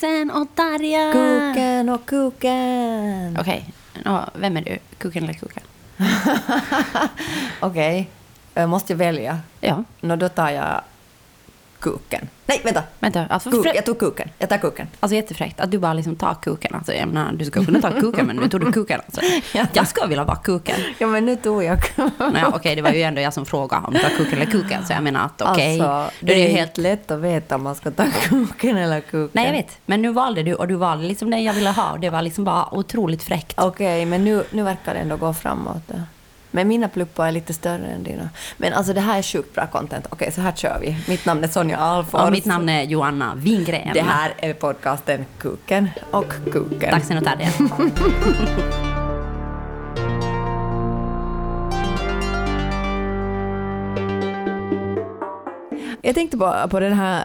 Taxen och Darja! Kuken och kuken. Okej, nå, vem är du? Kuken eller kuken? Okej, jag måste jag välja? Ja, Nå, då tar jag kuken. Nej, vänta. vänta. Alltså, Kuk, jag tog kuken. Jag tar kuken. alltså jättefräckt att du bara liksom tar kuken. Alltså, jag menar, du skulle kunna ta kuken, men nu tog du kuken. Alltså. Ja. Jag skulle vilja vara kuken. Ja, men nu tog jag Naja, okej, det var ju ändå jag som frågade om du tar kuken eller kuken, så jag menar att okej, Alltså, då det är ju helt lätt att veta om man ska ta kuken eller kuken. Nej, jag vet. Men nu valde du och du valde liksom det jag ville ha och det var liksom bara otroligt fräckt. Okej, men nu, nu verkar det ändå gå framåt. Men mina pluppar är lite större än dina. Men alltså det här är sjukt bra content. Okej, så här kör vi. Mitt namn är Sonja Alfors. Och mitt namn är Joanna Wingren. Det här är podcasten Kuken och Kuken. Taxen och Tadde. Jag tänkte på, på den här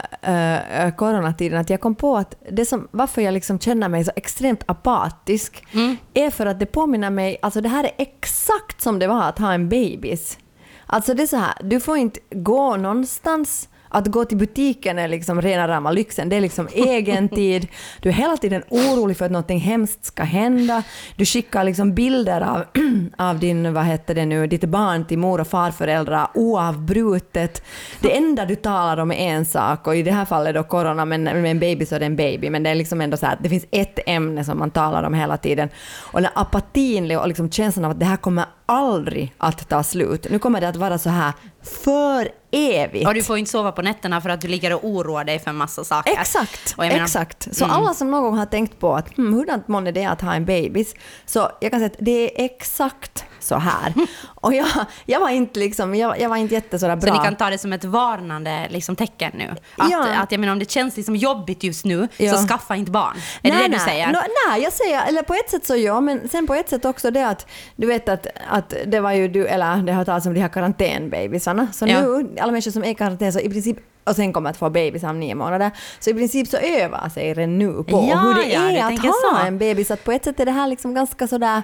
uh, coronatiden att jag kom på att det som, varför jag liksom känner mig så extremt apatisk är för att det påminner mig, alltså det här är exakt som det var att ha en bebis. Alltså det är så här, du får inte gå någonstans att gå till butiken är liksom rena rama lyxen. Det är liksom egen tid. Du är hela tiden orolig för att någonting hemskt ska hända. Du skickar liksom bilder av, av din, vad heter det nu, ditt barn till mor och farföräldrar oavbrutet. Det enda du talar om är en sak och i det här fallet då corona, men med en baby så är det en baby. Men det är liksom ändå så här att det finns ett ämne som man talar om hela tiden. Och den apatin och liksom känslan av att det här kommer aldrig att ta slut. Nu kommer det att vara så här för evigt. Och du får inte sova på nätterna för att du ligger och oroar dig för en massa saker. Exakt, menar- exakt. Så Mm. alla som någon gång har tänkt på att hmm, hurdant månne det är att ha en bebis, så jag kan säga att det är exakt så här. Och jag, jag var inte liksom, jag, jag var inte jätte sådär bra. Så ni kan ta det som ett varnande liksom, tecken nu? Att, Ja. att jag menar, om det känns liksom jobbigt just nu, Ja. så skaffa inte barn. Är det det du säger? Nå, nej, jag säger, eller på ett sätt så ja, men sen på ett sätt också det att du vet att, att det var ju du, eller det har talats om de här karantänbebisarna. Så Ja. nu, alla människor som är i karantän, så i princip och sen kommer att få bebis om nio månader. Så i princip så övar sig det nu på Ja, hur det ja, är att tänker ha så. en bebis. Så att på ett sätt är det här liksom ganska sådär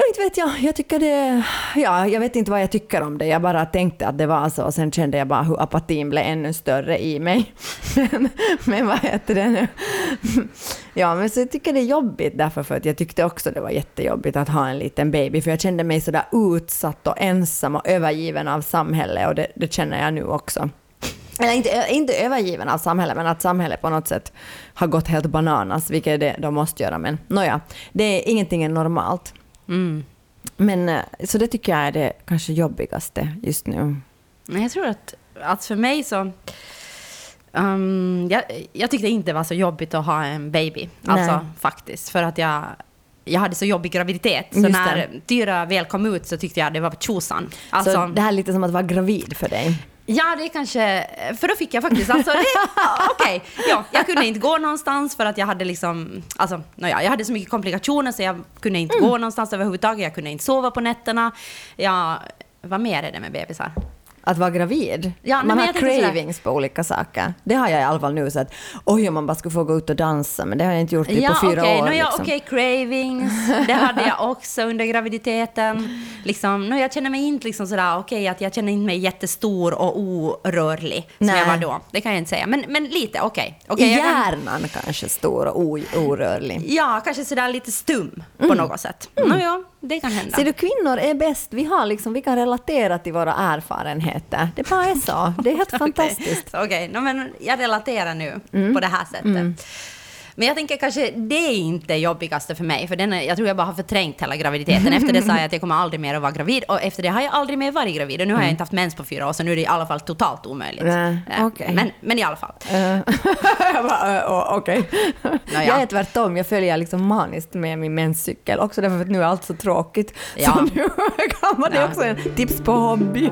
Ja, inte vet jag, jag tycker det... Ja, jag vet inte vad jag tycker om det. Jag bara tänkte att det var så och sen kände jag bara hur apatin blev ännu större i mig. Men, men vad heter det nu? Ja, men så jag tycker det är jobbigt därför för att jag tyckte också det var jättejobbigt att ha en liten baby för jag kände mig sådär utsatt och ensam och övergiven av samhället och det, det känner jag nu också. Eller inte, inte övergiven av samhället, men att samhället på något sätt har gått helt bananas, vilket det, de måste göra. Men nåja, det är ingenting är normalt. Mm. Men, eh, så det tycker jag är det kanske jobbigaste just nu. Jag tror att, att för mig så... Um, jag, jag tyckte inte det var så jobbigt att ha en baby. Alltså Nej. faktiskt. För att jag, jag hade så jobbig graviditet. Så Just när. Tyra väl kom ut så tyckte jag det var tjosan. Alltså, så det här är lite som att vara gravid för dig. Ja, det kanske... För då fick jag faktiskt... Alltså, Okej, ja, jag kunde inte gå någonstans för att jag hade liksom... Alltså, nåja, jag hade så mycket komplikationer så jag kunde inte Mm. gå någonstans överhuvudtaget. Jag kunde inte sova på nätterna. Jag, vad mer är det med bebisar? Att vara gravid. Ja, man har cravings på olika saker. Det har jag i alla fall nu. Så att, oj, om man bara skulle få gå ut och dansa. Men det har jag inte gjort typ Ja, på fyra okej, år. nå, ja, liksom. okej, cravings. Det hade jag också under graviditeten. Liksom, nå, jag känner mig inte liksom sådär, okej, att jag känner inte mig jättestor och orörlig som Nej. jag var då. Det kan jag inte säga. Men, men lite, okej. Okej, I jag kan- hjärnan kanske stor och orörlig. Ja, kanske sådär lite stum på något sätt. Mm. ja, det kan hända. Ser du, kvinnor är bäst. Vi, har liksom, vi kan relatera till våra erfarenheter. Det bara är så. Det är helt fantastiskt. Okej, nå, men jag relaterar nu Mm. på det här sättet. Men jag tänker kanske det är inte jobbigaste för mig, för den är, jag tror jag bara har förträngt hela graviditeten. Efter det sa jag att jag kommer aldrig mer att vara gravid, och efter det har jag aldrig mer varit gravid. Och nu har jag inte haft mens på fyra år, så nu är det i alla fall totalt omöjligt. Nej, Eh, okej. men, men i alla fall. Åh, okej. Nåja. Jag är tvärtom, jag följer liksom maniskt med min menscykel. Också därför att nu är allt så tråkigt. Ja. Så nu kan man det Ja. också en tips på hobby.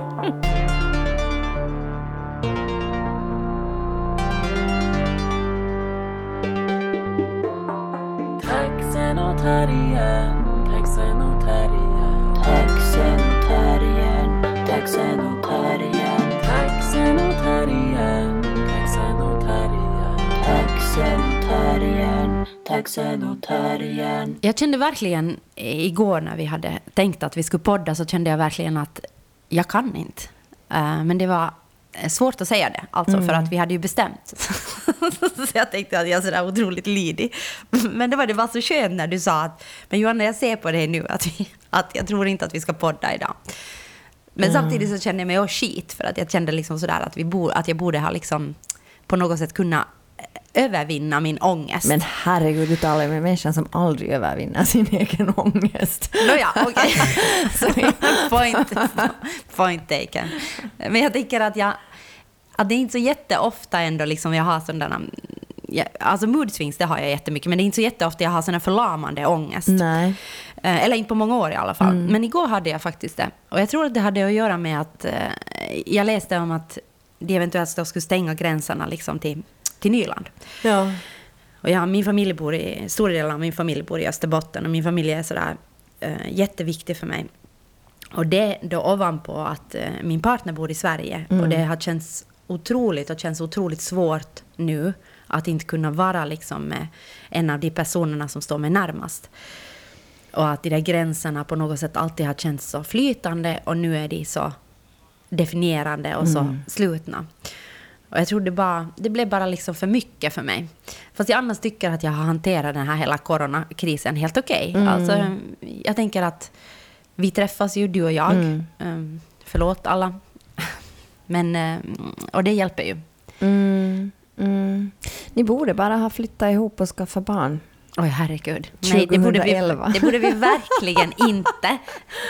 Taxen och terriern, taxen och terriern, taxen och terriern, taxen och terriern, taxen och terriern, taxen och terriern, taxen och terriern, taxen och terriern. Jag kände verkligen igår när vi hade tänkt att vi skulle podda så kände jag verkligen att jag kan inte. Eh, Men det var eh, svårt att säga det, alltså för att vi hade ju bestämt. så jag tänkte att jag är sådär otroligt lydig. Men det var det var så skönt när du sa att, men Johanna jag ser på dig nu att, vi, att jag tror inte att vi ska podda idag. Men samtidigt så kände jag mig också skit för att jag kände liksom sådär att, vi bo, att jag borde ha liksom på något sätt kunna övervinna min ångest. Men herregud, du talar ju med människan som aldrig övervinner sin egen ångest. Nåja, okej. point, point taken. Men jag tänker att, jag, att det är inte så jätteofta ändå liksom jag har sådana... ja, Alltså mood swings, det har jag jättemycket, men det är inte så jätteofta jag har sån här förlamande ångest. Nej. Eh, Eller inte på många år i alla fall. Men igår hade jag faktiskt det. Och jag tror att det hade att göra med att eh, jag läste om att de eventuellt då skulle stänga gränserna liksom till, till Nyland. Ja. Och jag, min familj bor i, stora delar av min familj bor i Österbotten och min familj är sådär eh, jätteviktig för mig. Och det då ovanpå att eh, min partner bor i Sverige och det har känts otroligt och känns otroligt svårt nu att inte kunna vara liksom med en av de personerna som står mig närmast. Och att de där gränserna på något sätt alltid har känts så flytande och nu är de så definierande och så slutna. Och jag tror det, bara, det blev bara liksom för mycket för mig. Fast jag annars tycker att jag har hanterat den här hela coronakrisen helt okej. Alltså, jag tänker att vi träffas ju, du och jag. Um, förlåt alla. Men, eh, och det hjälper ju. Mm, mm. Ni borde bara ha flyttat ihop och skaffa barn. Oj, herregud. Nej, det borde, vi, 2011. det borde vi verkligen inte.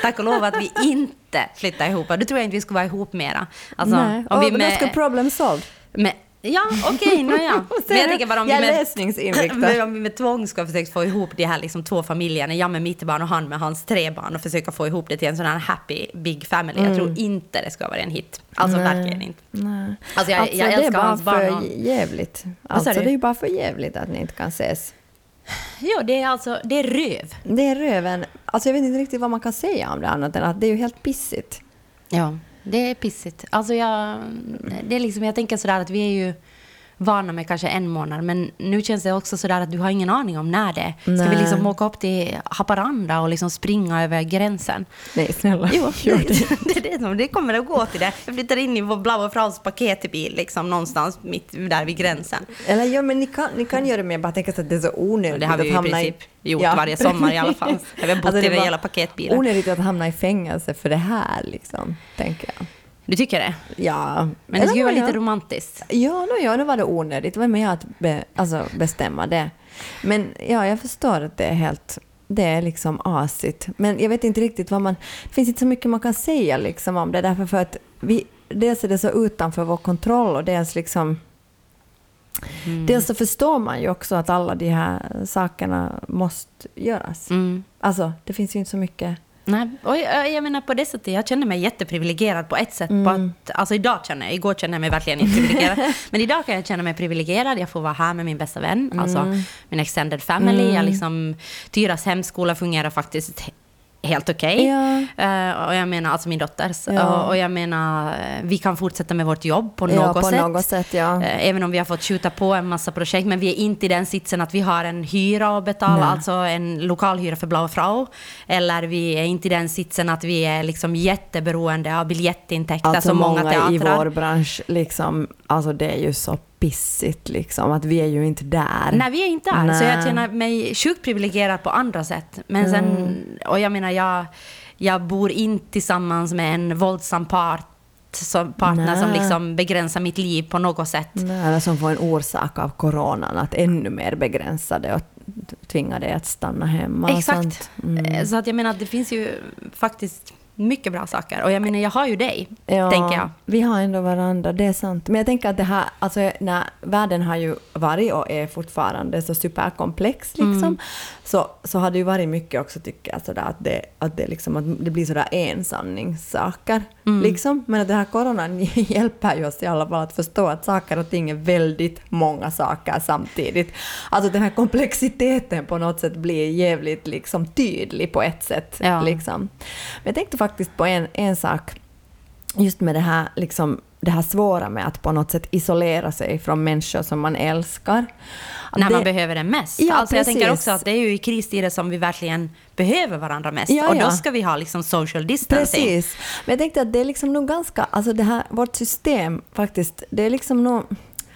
Tack och lov att vi inte flyttar ihop. Då tror jag inte vi skulle vara ihop mera. Alltså, Nej. om vi Och då skulle problem solved. med, ja, okej, nåja. Men jag tänker bara om vi Jag är med, om vi med tvång ska försöka få ihop de här liksom två familjerna, jag med mitt barn och han med hans tre barn och försöka få ihop det till en sån här happy big family. Jag tror inte det ska vara en hit. Alltså verkligen inte. Nej. Alltså jag, jag det är älskar bara hans barn. för Och, jävligt. sa Alltså du? det är ju bara för jävligt att ni inte kan ses. Ja, det är alltså, det är röv. Det är röven. Alltså jag vet inte riktigt vad man kan säga om det annat än att det är ju helt pissigt. Ja, det är pissigt. Alltså jag, det är liksom, jag tänker sådär att vi är ju vana med kanske en månad, men nu känns det också sådär att du har ingen aning om när det är. Ska vi liksom åka upp till Haparanda och liksom springa över gränsen? Nej, snälla. Jo, gör det, det. det, är det, som, det kommer att gå till det. Jag flyttar in i vår blåa Fraus paketbil liksom någonstans mitt där vid gränsen. Eller ja, men ni kan, ni kan göra det, men jag bara tänker så att det är så onödigt Det har vi att ju i hamna princip gjort varje sommar i alla fall. Vi har bott Alltså, i den jävla paketbilen. Onödigt att hamna i fängelse för det här, liksom, tänker jag. Du tycker det? Ja. Men det skulle ju vara lite romantiskt. Ja, no, ja, nu var det onödigt. Vem är jag att be, alltså, bestämma det? Men ja, jag förstår att det är helt... Det är liksom asigt. Men jag vet inte riktigt vad man... Det finns inte så mycket man kan säga liksom om det, därför för att vi... Dels är det så utanför vår kontroll och dels liksom... Mm. Dels så förstår man ju också att alla de här sakerna måste göras. Mm. Alltså, det finns ju inte så mycket... Nej, och jag, jag menar på det sättet, jag känner mig jätteprivilegierad på ett sätt. På Mm. att, alltså idag känner jag, igår känner jag mig verkligen inte privilegierad. men idag kan jag känna mig privilegierad, jag får vara här med min bästa vän, Mm. alltså min extended family. Jag liksom, Tyras hemskola fungerar faktiskt helt okej. Ja. Eh, och jag menar, alltså min dotters. Ja. Och, och jag menar, eh, vi kan fortsätta med vårt jobb på ja, något på sätt. något sätt, ja. Eh, Även om vi har fått skjuta på en massa projekt, men vi är inte i den sitsen att vi har en hyra att betala, Nej. alltså en lokalhyra för Blau Frau. Eller vi är inte i den sitsen att vi är liksom jätteberoende av biljettintäkter Alltså som många, många i teatrar. vår bransch, liksom, alltså det är ju så pissigt liksom, att vi är ju inte där. Nej, vi är inte där. Så jag känner mig sjukt privilegierad på andra sätt. Men sen, Mm. och jag menar, jag, jag bor inte tillsammans med en våldsam part, som, partner som Nej. liksom begränsar mitt liv på något sätt. Nej, eller som får en orsak av coronan att ännu mer begränsa det och tvinga dig att stanna hemma. Exakt. Mm. Så att jag menar, det finns ju faktiskt mycket bra saker. Och jag menar, jag har ju dig, Ja, tänker jag. Vi har ändå varandra, det är sant. Men jag tänker att det här, alltså när världen har ju varit och är fortfarande så superkomplex liksom, Mm. Så, så har det ju varit mycket också tycker jag sådär att det, att det, liksom, att det blir sådär ensanningssaker. Mm. Liksom. Men att den här coronan hjälper ju oss i alla fall att förstå att saker och ting är väldigt många saker samtidigt. Alltså den här komplexiteten på något sätt blir jävligt liksom tydlig på ett sätt. Ja. Liksom. Men jag tänkte faktiskt på en, en sak just med det här liksom det här svåra med att på något sätt isolera sig från människor som man älskar. När man det- behöver det mest. Ja, alltså jag tänker precis. också att det är ju i kristider som vi verkligen behöver varandra mest. Ja, och då ja. ska vi ha liksom social distancing. Precis. Men jag tänkte att det är liksom nog ganska, alltså det här, vårt system faktiskt, det är liksom nog,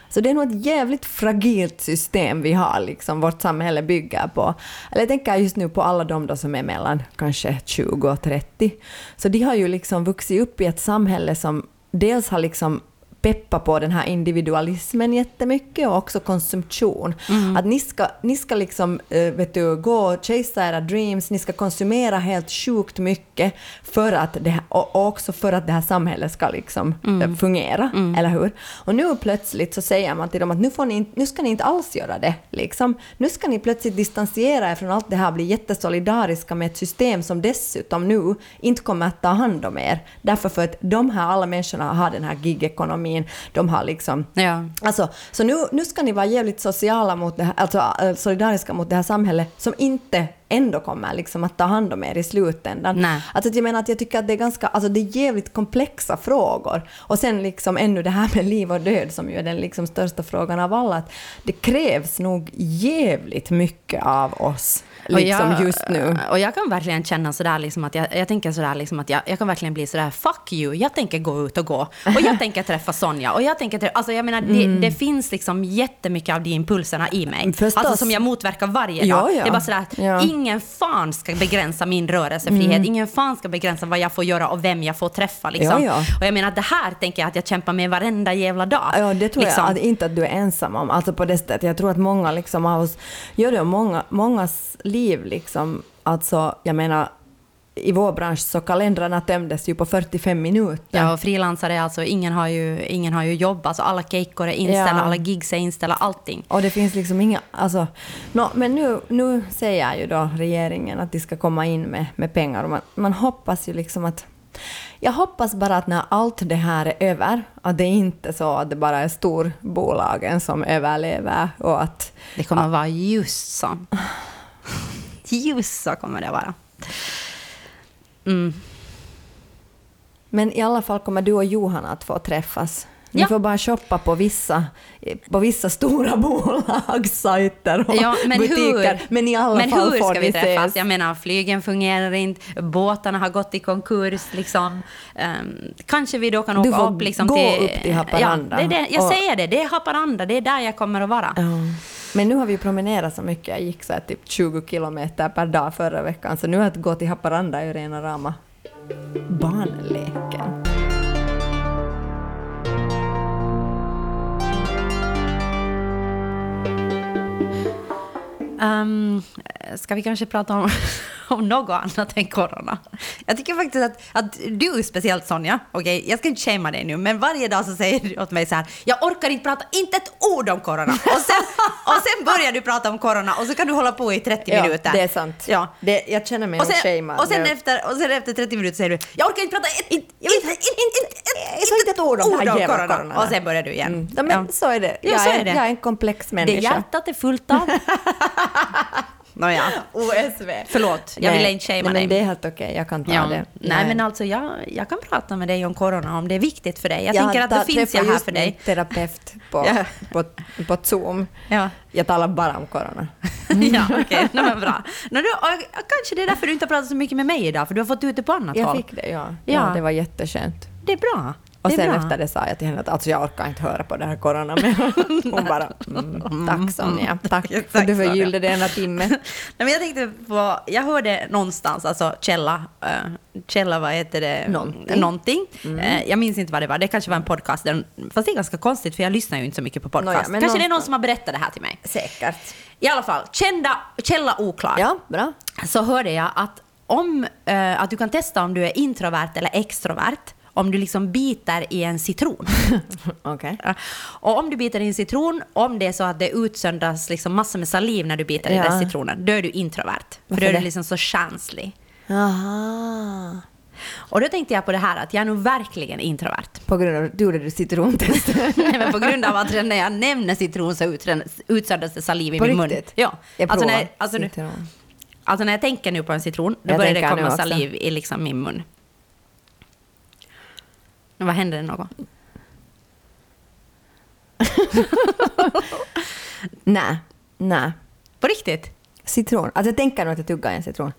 så det är nog ett jävligt fragilt system vi har, liksom vårt samhälle bygger på. Eller jag tänker just nu på alla de som är mellan kanske 20 och 30. Så de har ju liksom vuxit upp i ett samhälle som dels har liksom peppa på den här individualismen jättemycket och också konsumtion. Att ni ska, ni ska liksom, eh, vet du, gå och chasea era dreams, ni ska konsumera helt sjukt mycket för att det, och också för att det här samhället ska liksom eh, fungera, eller hur? Och nu plötsligt så säger man till dem att nu, får ni, nu ska ni inte alls göra det. Liksom. Nu ska ni plötsligt distansera er från allt det här, bli jättesolidariska med ett system som dessutom nu inte kommer att ta hand om er. Därför för att de här alla människorna har den här gigekonomin, de har liksom Ja. Alltså, så nu, nu ska ni vara jävligt sociala mot det här, alltså eh, solidariska mot det här samhället som inte ändå kommer liksom att ta hand om er i slutändan. Nej. Alltså att jag menar att jag tycker att det är ganska, alltså det är jävligt komplexa frågor. Och sen liksom ännu det här med liv och död som ju är den liksom största frågan av alla. Att det krävs nog jävligt mycket av oss liksom jag- just nu. Och jag kan verkligen känna sådär liksom att jag, jag tänker sådär liksom att jag, jag kan verkligen bli sådär fuck you, jag tänker gå ut och gå. Och jag tänker träffa Sonja. Och jag tänker, trä- alltså jag menar det, det finns liksom jättemycket av de impulserna i mig. Mm. Förstås. Alltså som jag motverkar varje Ja, dag. ja. Det är bara sådär att Ja. Mm. ingen fan ska begränsa min rörelsefrihet. Ingen fan ska begränsa vad jag får göra och vem jag får träffa liksom. Ja, ja. Och jag menar det här tänker jag att jag kämpar med varenda jävla dag. Ja, det tror Liksom. jag att, inte att du är ensam om. Alltså på det sättet. Jag tror att många liksom av oss gör det många, mångas liv liksom. Alltså, jag menar, i vår bransch så kalendrarna tömdes ju på 45 minuter. Ja, och frilansare, alltså ingen har ju, ingen har ju jobb. Alltså alla kejkor är inställda, Ja. alla gigs är inställda, allting. Och det finns liksom inga... Alltså, nå, men nu, nu säger ju då regeringen att de ska komma in med, med pengar och man, man hoppas ju liksom att... Jag hoppas bara att när allt det här är över, att det inte är så att det bara är storbolagen som överlever och att... Det kommer att vara just så. Just så kommer det vara. Mm. Men i alla fall kommer du och Johan att få träffas. Ni Ja. får bara shoppa på vissa, på vissa stora bolagssajter och Ja, men butiker. hur, Men i alla men fall hur får ska vi träffas? ses. Jag menar, flygen fungerar inte, båtarna har gått i konkurs. Liksom. Ehm, kanske vi då kan Du åka får upp, liksom, gå till... upp till Haparanda. Ja, det det. Jag Och- säger det, det är Haparanda, det är där jag kommer att vara. Ja. Men nu har vi ju promenerat så mycket. Jag gick så här typ 20 kilometer per dag förra veckan. Så nu att gå till Haparanda är ju rena rama barnleken. Um, ska vi kanske prata om, om något annat än corona? Jag tycker faktiskt att, att du, speciellt Sonja, okej, jag ska inte shamea dig nu, men varje dag så säger du åt mig så här, jag orkar inte prata inte ett ord om corona. Och sen, och sen börjar du prata om corona och så kan du hålla på i 30 minuter. det är sant. Ja. Det, jag känner mig Och sen, shamead och, sen efter, och sen efter 30 minuter säger du, jag orkar inte prata ett, inte, inte, inte, ett ord om det jävla corona. Och sen börjar du igen. Mm. Ja, men så är det. Ja, jag, så är, är det. jag är en komplex Det människa. hjärtat är fullt av. Nåja. OSV. Förlåt, jag ville inte shamea nej, dig. men det är helt okej, jag kan ta Ja. det. Nej, men alltså jag, jag kan prata med dig om corona om det är viktigt för dig. Jag, Jag tänker att det finns jag här för dig. terapeut på, Ja. på, på Zoom. Ja. Jag talar bara om corona. ja, okej. Nej, men bra. Nej, då, och kanske det är därför du inte har pratat så mycket med mig idag, för du har fått ut det på annat Jag håll. fick det, ja. ja. Ja. Det var jätteskönt. Det är bra. Och det sen bra. efter det sa jag till henne att alltså jag orkar inte höra på det här corona mer. Hon bara mm, tack Sonja, tack för Tack, att du förgyllde denna timme. Nej, men jag tänkte på, jag hörde någonstans, alltså källa, uh, källa vad heter det? Någonting. Någonting. Eh, jag minns inte vad det var, det kanske var en podcast, där, fast det är ganska konstigt för jag lyssnar ju inte så mycket på podcast. Nåja, men kanske det är någon någonstans. som har berättat det här till mig. Säkert. I alla fall, kända, källa oklar. Ja, bra. så hörde jag att, om, eh, att du kan testa om du är introvert eller extrovert om du liksom biter i en citron. Ja. Och om du biter i en citron, om det är så att det utsöndras liksom massor med saliv när du biter i Ja. den citronen, då är du introvert. För Varför då är du det? liksom så känslig. Jaha. Och då tänkte jag på det här att jag är nog verkligen introvert. På grund av att du gjorde du citrontest. Nej, men på grund av att när jag nämner citron så utsönd- utsöndras det saliv i På min riktigt? mun. Ja. Jag Alltså provar när, alltså, nu, alltså när jag tänker nu på en citron, då Jag börjar det komma saliv i liksom min mun. Vad händer det någon nej, nej. På riktigt? Citron. Alltså jag tänker nog att jag tuggar en citron.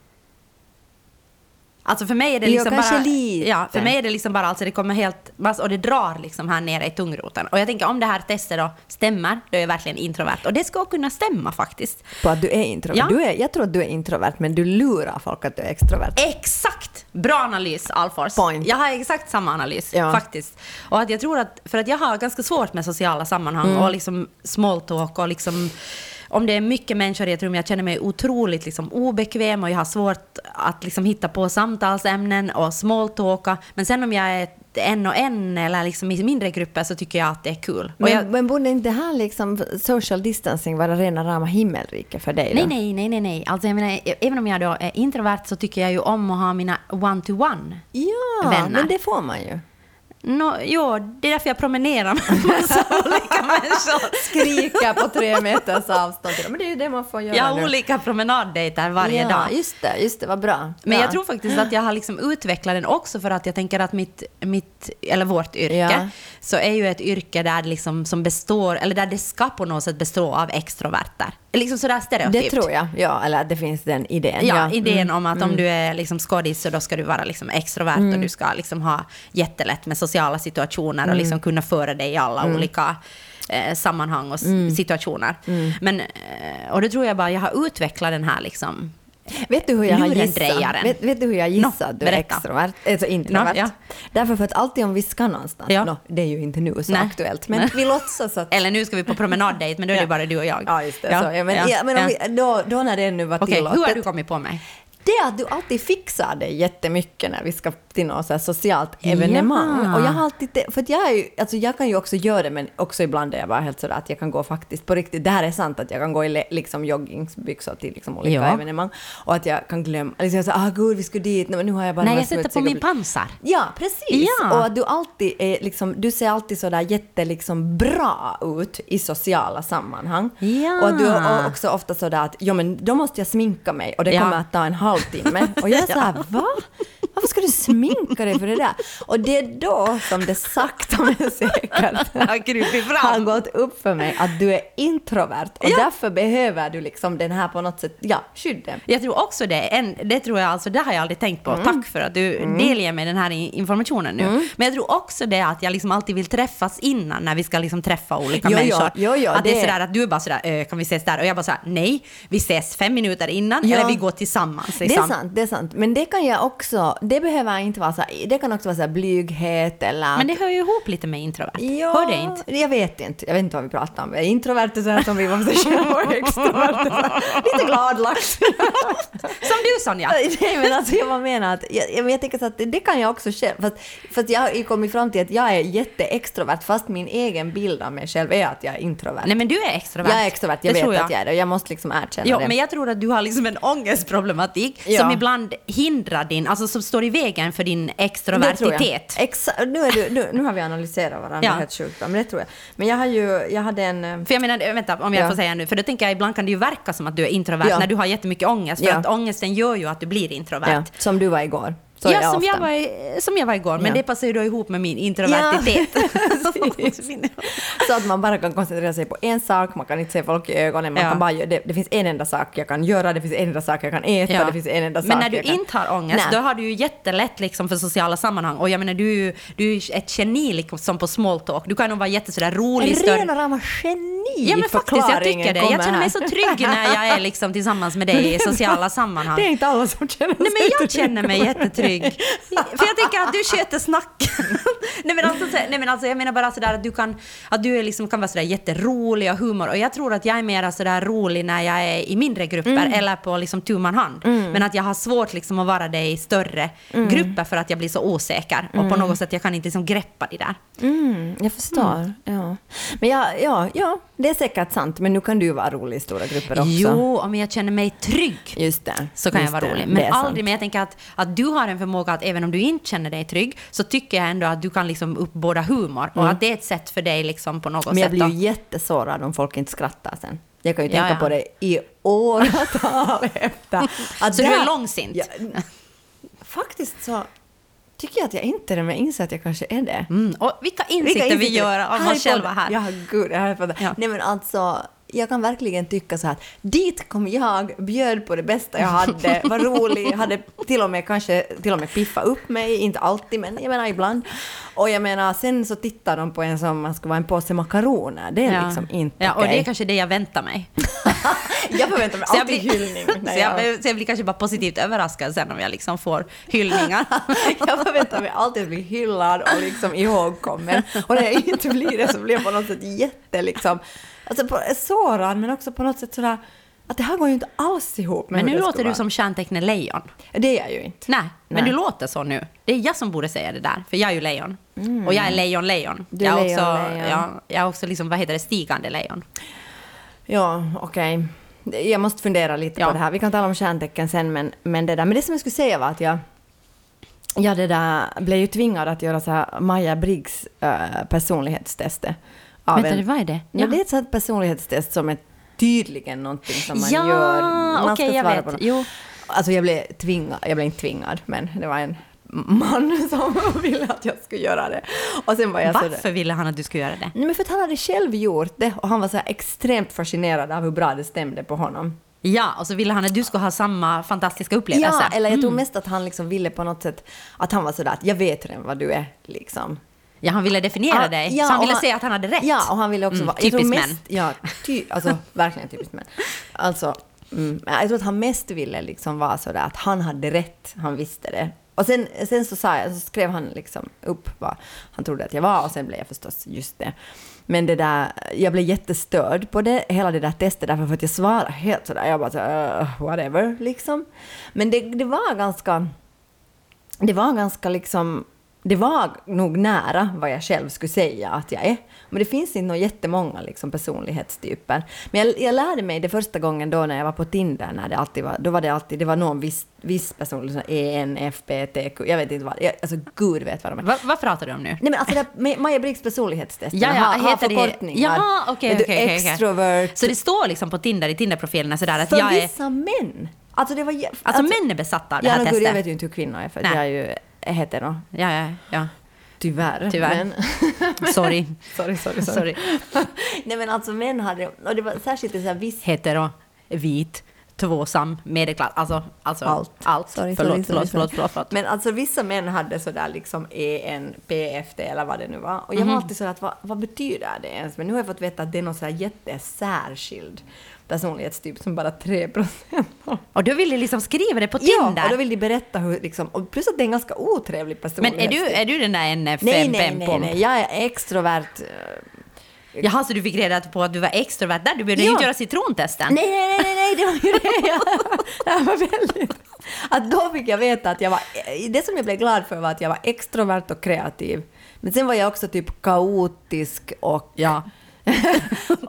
Alltså för mig är det liksom bara... lite. Ja, för mig är det liksom bara, alltså det kommer helt... Och det drar liksom här nere i tungroten. Och jag tänker om det här testet då stämmer, då är jag verkligen introvert. Och det ska kunna stämma faktiskt. På att du är introvert. Ja. Du är, jag tror att du är introvert, men du lurar folk att du är extrovert. Exakt! Bra analys, Alfors. Point. Jag har exakt samma analys, Ja. faktiskt. Och att jag tror att, för att jag har ganska svårt med sociala sammanhang Mm. och liksom small talk och liksom om det är mycket människor i ett rum, jag känner mig otroligt liksom obekväm och jag har svårt att liksom hitta på samtalsämnen och smalltalka. Men sen om jag är en och en eller liksom i mindre grupper så tycker jag att det är kul. Men, jag, men borde inte här liksom social distancing vara rena rama himmelriket för dig då? nej, nej, nej, nej. Alltså jag menar, även om jag då är introvert så tycker jag ju om att ha mina one-to-one. Ja, Vänner. men det får man ju. No, jo, det är därför jag promenerar med massa olika människor. Skrika på tre meters avstånd. Men det är ju det man får göra Jag har nu. olika promenaddejter varje ja, dag. just det, just det, vad bra. Men ja. jag tror faktiskt att jag har liksom utvecklat den också för att jag tänker att mitt, mitt eller vårt yrke, Ja. så är ju ett yrke där liksom som består, eller där det ska på något sätt bestå av extroverter. Liksom sådär stereotypt. Det tror jag, ja, eller att det finns den idén. Ja, ja. idén Mm. om att om du är liksom skådis så då ska du vara liksom extrovert och du ska liksom ha jättelätt med sociala situationer Mm. och liksom kunna föra dig i alla olika eh, sammanhang och Mm. situationer. Men, eh, och då tror jag bara jag har utvecklat den här liksom Vet du hur jag har gissat? Vet, vet du hur jag gissar Nå, att du är berätta. extrovert? Alltså introvert. Nå, ja. Därför för att alltid om vi ska någonstans, Ja. nå, det är ju inte nu så Nej. aktuellt, men Nej. vi låtsas att... Eller nu ska vi på promenaddejt, men då är det bara du och jag. Ja, just det. så, ja, men, ja, men om Vi, då, då när det nu var tillåtet. hur har du kommit på mig? Det att du alltid fixar dig jättemycket när vi ska till något så socialt evenemang. Ja. Och jag har alltid, för att jag, är ju, alltså jag kan ju också göra det, men också ibland är jag bara helt sådär att jag kan gå faktiskt på riktigt, det här är sant att jag kan gå i liksom joggingsbyxor till liksom olika Ja. evenemang. Och att jag kan glömma, liksom jag säger ah gud vi skulle dit, men nu har jag bara Nej, jag sätter på min pansar. Ja, precis. Ja. Och att du alltid är liksom, du ser alltid sådär jätte liksom bra ut i sociala sammanhang. Ja. Och att du är också ofta sådär att, ja men då måste jag sminka mig och det kommer att ta en halvtimme. Och jag är såhär, va? Varför ska du sminka dig för det där? Och det är då som det sakta men säkert har gått upp för mig att du är introvert och Ja. därför behöver du liksom den här på något sätt, ja, skyddet. Jag tror också det. En, det tror jag alltså, det har jag aldrig tänkt på. Mm. Tack för att du delger mig den här informationen nu. Men jag tror också det att jag liksom alltid vill träffas innan när vi ska liksom träffa olika Jo, människor. jo, jo, att det är sådär att du är bara sådär, "Ö, kan vi ses där? Och jag bara såhär, nej, vi ses fem minuter innan Ja. eller vi går tillsammans. Det är Liksom. sant, det är sant. Men det kan jag också, det behöver inte vara så här, det kan också vara så här blyghet eller... Men det hör ju ihop lite med introvert. Ja, Hör det inte? Jag vet inte. Jag vet inte vad vi pratar om. Jag är introvert och så här som vi sig själva och extrovert. Lite gladlax. Som du Sonja! Nej men alltså jag menar att, jag, jag, jag tänker så att det, det kan jag också själv. Fast, fast jag har ju kommit fram till att jag är jätteextrovert fast min egen bild av mig själv är att jag är introvert. Nej men du är extrovert. jag är extrovert, jag Det tror vet att jag är det jag måste liksom erkänna Jo, det. men jag tror att du har liksom en ångestproblematik Ja. som ibland hindrar din, alltså som står i vägen för din extrovertitet. Exa- nu, är du, nu, nu har vi analyserat varandra Ja. helt sjukt men det tror jag. Men jag har ju, jag hade en... eh, För jag menar, vänta om jag Ja. får säga nu, för då tänker jag ibland kan det ju verka som att du är introvert Ja. när du har jättemycket ångest, för att ångesten gör ju att du blir introvert. Som du var igår. Så ja, jag som jag, var, som jag var igår, men Ja. det passar ju då ihop med min introvertitet. Så att man bara kan koncentrera sig på en sak, man kan inte se folk i ögonen, man Ja. kan bara, det, det finns en enda sak jag kan göra, det finns en enda sak jag kan äta, Ja. det finns en enda sak Men när du kan... inte har ångest, Nej. då har du ju jättelätt liksom för sociala sammanhang. Och jag menar, du, du är ett geni liksom på small talk. Du kan nog vara jättesådär rolig. Rena rama geni! Ja men faktiskt, jag tycker det. Jag känner mig så trygg när jag är liksom tillsammans med dig i sociala sammanhang. Det är inte alla som känner Nej sig men jag känner mig jättetrygg. För jag tänker att du sköter snack. nej, men alltså, så- nej men alltså jag menar bara sådär att du kan, att du är liksom, kan vara sådär jätterolig och humor. Och jag tror att jag är mer sådär rolig när jag är i mindre grupper Mm. eller på liksom tu man hand. Men att jag har svårt liksom att vara det i större Mm. grupper för att jag blir så osäker. Och på något sätt jag kan inte liksom greppa det där. Mm, jag förstår. Ja. Men ja, ja, ja, det är säkert sant, men nu kan du vara rolig i stora grupper också. Jo, om jag känner mig trygg. Just det. så kan jag just vara det, rolig. Men är sant. aldrig, men jag tänker att, att du har en förmåga att även om du inte känner dig trygg så tycker jag ändå att du kan liksom uppbåda humor och att det är ett sätt för dig liksom på något Mm. Men jag sätt. blir ju jättesårad om folk inte skrattar sen. Jag kan ju Ja, tänka ja. på det i åratal efter. Att Så du där- är långsint? Ja, faktiskt så tycker jag att jag inte är det, men jag inser att jag kanske är det. Mm. Och vilka insikter vi gör Här oss själva här. Ja, gud, jag har fått det. Ja. Nej men alltså, jag kan verkligen tycka så här att dit kom jag, bjöd på det bästa jag hade, var rolig, hade till och med kanske till och med piffa upp mig, inte alltid men jag menar ibland. Och jag menar sen så tittar de på en som man ska vara en påse makaroner, det är liksom inte ja, och det är kanske det jag väntar mig. Jag förväntar mig alltid blir- hyllning. Så jag, jag, så jag blir kanske bara positivt överraskad sen om jag liksom får hyllningar. jag förväntar mig alltid att bli hyllad och liksom ihågkommen. Och när jag inte blir det så blir jag på något sätt jätte liksom, alltså på, sårad men också på något sätt sådär att det här går ju inte alls ihop med Men hur nu låter du som stjärntecknet lejon. Det är jag ju inte. Nej, men Nej. du låter så nu. Det är jag som borde säga det där, för jag är ju lejon. Och jag är lejon-lejon. Mm. Du är Jag är också, lejon-lejon. ja, jag är också liksom, vad heter det, stigande lejon. Ja, okej. Jag måste fundera lite Ja. på det här. Vi kan tala om stjärntecken sen, men, men det där. Men det som jag skulle säga var att jag, jag det där, blev ju tvingad att göra så här Maja Briggs äh, personlighetstestet. Av Vänta, en- vad är det? Ja, det är ett sånt personlighetstest som är tydligen någonting som man Ja, gör. Man okej, ska jag svara vet. på. Jo. Alltså jag blev tvingad, jag blev inte tvingad, men det var en man som ville att jag skulle göra det. Och sen var jag så Varför ville han att du skulle göra det? Nej, men för att han hade själv gjort det och han var så extremt fascinerad av hur bra det stämde på honom. Ja, och så ville han att du skulle ha samma fantastiska upplevelse. Ja, eller jag tror Mm. mest att han liksom ville på något sätt att han var sådär att jag vet redan vad du är liksom. Ja, han ville definiera Ja, dig. ja, så han ville han- säga att han hade rätt. Ja, och han ville också Mm, vara... typiskt män. Ja, ty, alltså verkligen typiskt män. Alltså, mm, jag tror att han mest ville liksom vara sådär att han hade rätt, han visste det. Och sen, sen så, sa jag, så skrev han liksom upp vad han trodde att jag var och sen blev jag förstås just det. Men det där, jag blev jättestörd på det, hela det där testet därför för att jag svarade helt sådär, jag bara så, uh, whatever liksom. Men det, det var ganska, det var ganska liksom, det var nog nära vad jag själv skulle säga att jag är. Men det finns inte några jättemånga liksom, personlighetstyper. Men jag, jag lärde mig det första gången då när jag var på Tinder, när det alltid var, då var det alltid, det var någon viss, viss person, liksom ENFPTQ, jag vet inte vad, jag, alltså gud vet vad de är. Va, vad pratar du om nu? Nej men alltså det, Maja Briggs personlighetstest, Ja, ja, har, har förkortningar. Ja, okej, okej, okej. Extrovert. Så det står liksom på Tinder, i Tinder-profilerna sådär att för jag är... vissa män. Alltså det var... jä- Alltså, män är besatta av det ja, här gud, testet. jag vet ju inte hur kvinnor är för Nej. jag är ju hetero. Ja, ja, ja. Tyvärr. Tyvärr. Men, Sorry. sorry, sorry, Sorry. Nej men alltså män hade, och det var särskilt så här viss... Hetero, vit, tvåsam, medelklass. Alltså, alltså Allt. allt. Sorry, förlåt, sorry, förlåt, sorry, förlåt, förlåt, förlåt. Men alltså vissa män hade sådär liksom ENPFT eller vad det nu var. Och jag Mhm. var alltid så att vad, vad betyder det ens? Men nu har jag fått veta att det är någon sådär jättesärskild personlighetstyp som bara 3 procent har. Och du ville liksom skriva det på Ja, Tinder? och då vill de berätta hur liksom, och plus att det är en ganska otrevlig Men är personlighetstyp. du, är du den där en fem, Nej, nej, nej, nej, jag är extrovert. eh, Jaha, så du fick reda på att du var extrovert där? Du behövde Ja. inte göra citrontesten? Nej, nej, nej, nej, det var ju det. Jag, det var väldigt... Att då fick jag veta att jag var... Det som jag blev glad för var att jag var extrovert och kreativ. Men sen var jag också typ kaotisk och... Ja.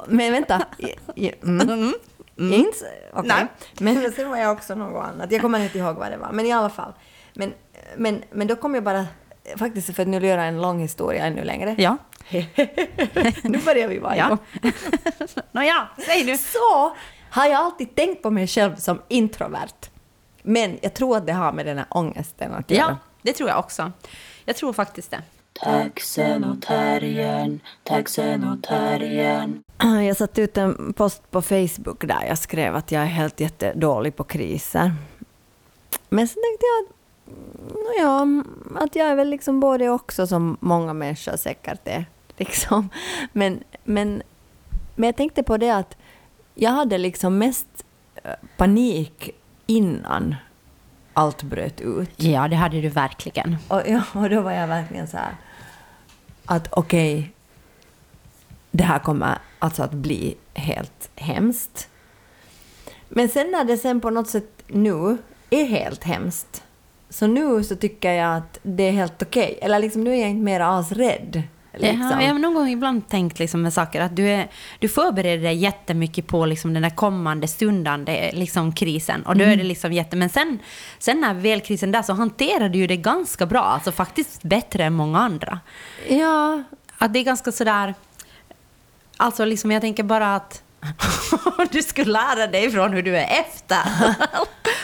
Men vänta. I- i- Mm. Inte okej. Nej. Men sen var jag också något annat. Jag kommer inte ihåg vad det var. Men i alla fall. Men, men, men då kom jag bara... Faktiskt för att nu göra en lång historia ännu längre. Ja. nu börjar vi vara Ja. igång. Nåja, säg nu. Så har jag alltid tänkt på mig själv som introvert. Men jag tror att det har med den här ångesten att Ja, göra. det tror jag också. Jag tror faktiskt det. Taxen och terriern, taxen och terriern. Ah, jag satte ut en post på Facebook där jag skrev att jag är helt jättedålig på kriser. Men sen tänkte jag att, ja, att jag är väl liksom både också som många människor säkert är. Liksom. Men, men, men jag tänkte på det att jag hade liksom mest eh, panik innan allt bröt ut. Ja, det hade du verkligen. Och, ja, och då var jag verkligen så här att okej, det här kommer alltså att bli helt hemskt. Men sen när det sen på något sätt nu är helt hemskt, så nu så tycker jag att det är helt okej. Eller liksom nu är jag inte mer alls rädd. Liksom. Ja, jag har någon gång ibland tänkt liksom med saker att du, är, du förbereder dig jättemycket på liksom den där kommande stundande liksom krisen. Och då är det liksom jätte... Men sen, sen när väl krisen är där så hanterar du ju det ganska bra. Alltså faktiskt bättre än många andra. Ja, Att det är ganska sådär... Alltså liksom jag tänker bara att du skulle lära dig från hur du är efter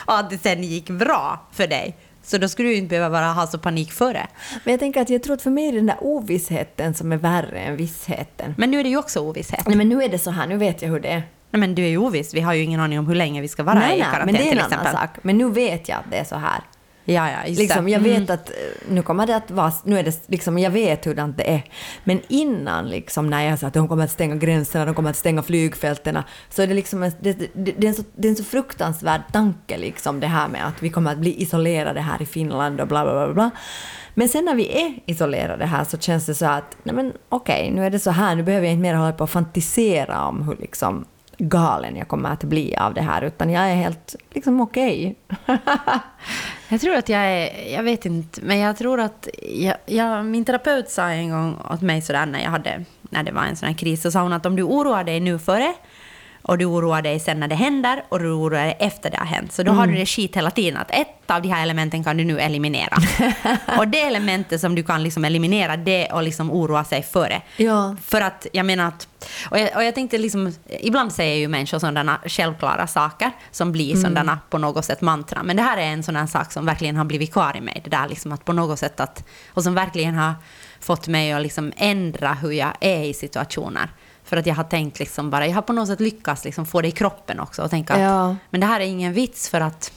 och att det sen gick bra för dig. Så då skulle du inte behöva bara ha så panik före. Men jag tänker att jag tror att för mig är det den där ovissheten som är värre än vissheten. Men nu är det ju också ovisshet. Nej, men nu är det så här, nu vet jag hur det är. Nej, men du är ju oviss. Vi har ju ingen aning om hur länge vi ska vara nej, i nej, karantän men det är en annan sak. Men nu vet jag att det är så här. Ja, ja, just Liksom, det. jag Mm. vet att eh, nu kommer det att vara, nu är det liksom, jag vet hurdant det är. Men innan liksom när jag sa att de kommer att stänga gränserna, de kommer att stänga flygfälten, så är det liksom en, det, det, det, är en så, det är en så fruktansvärd tanke liksom det här med att vi kommer att bli isolerade här i Finland och bla bla bla bla. Men sen när vi är isolerade här så känns det så att, nej men okej, nu är det så här, nu behöver jag inte mer hålla på och fantisera om hur liksom galen jag kommer att bli av det här, utan jag är helt liksom okej. Jag tror att jag är, jag vet inte, men jag tror att, jag, jag, min terapeut sa en gång åt mig sådär när jag hade, när det var en sån här kris, så sa hon att om du oroar dig nu före, och du oroar dig sen när det händer, och du oroar dig efter det har hänt, så då har du det skit hela tiden, att ett av de här elementen kan du nu eliminera. och det elementet som du kan liksom eliminera, det är att liksom oroa sig före. Ja. För att, jag menar att, och jag, och jag tänkte liksom, ibland säger ju människor sådana självklara saker som blir sådana på något sätt mantra. Men det här är en sån här sak som verkligen har blivit kvar i mig. Det där liksom att på något sätt att, och som verkligen har fått mig att liksom ändra hur jag är i situationer. För att jag har tänkt liksom bara, jag har på något sätt lyckats liksom få det i kroppen också och tänka att, Ja. men det här är ingen vits för att,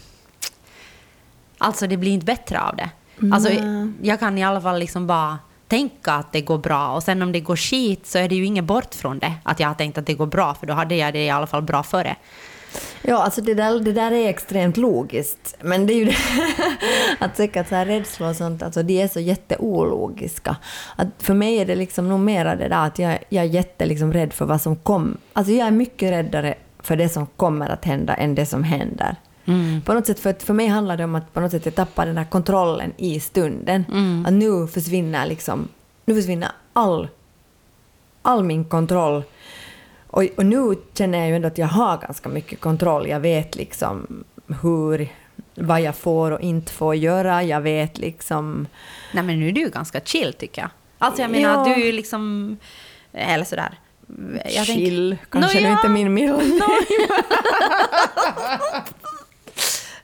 alltså det blir inte bättre av det. Alltså, jag kan i alla fall liksom bara tänka att det går bra och sen om det går skit så är det ju inget bort från det. Att jag har tänkt att det går bra för då hade jag det i alla fall bra före. Ja, alltså det där, det där är extremt logiskt. Men det är ju det att säkert så här rädsla och sånt, alltså de är så jätteologiska. Att för mig är det liksom nog mera det där att jag, jag är jätte liksom rädd för vad som kommer. Alltså jag är mycket räddare för det som kommer att hända än det som händer. På något sätt, för, att för mig handlar det om att på något sätt jag tappar den här kontrollen i stunden. Att nu försvinner liksom, nu försvinner all, all min kontroll. Och, och nu känner jag ju ändå att jag har ganska mycket kontroll. Jag vet liksom hur, vad jag får och inte får göra. Jag vet liksom... Nej men nu är du ganska chill tycker jag. Alltså jag menar Ja. du är liksom, eller sådär. Jag chill, kanske Nå, nu ja. inte min mild.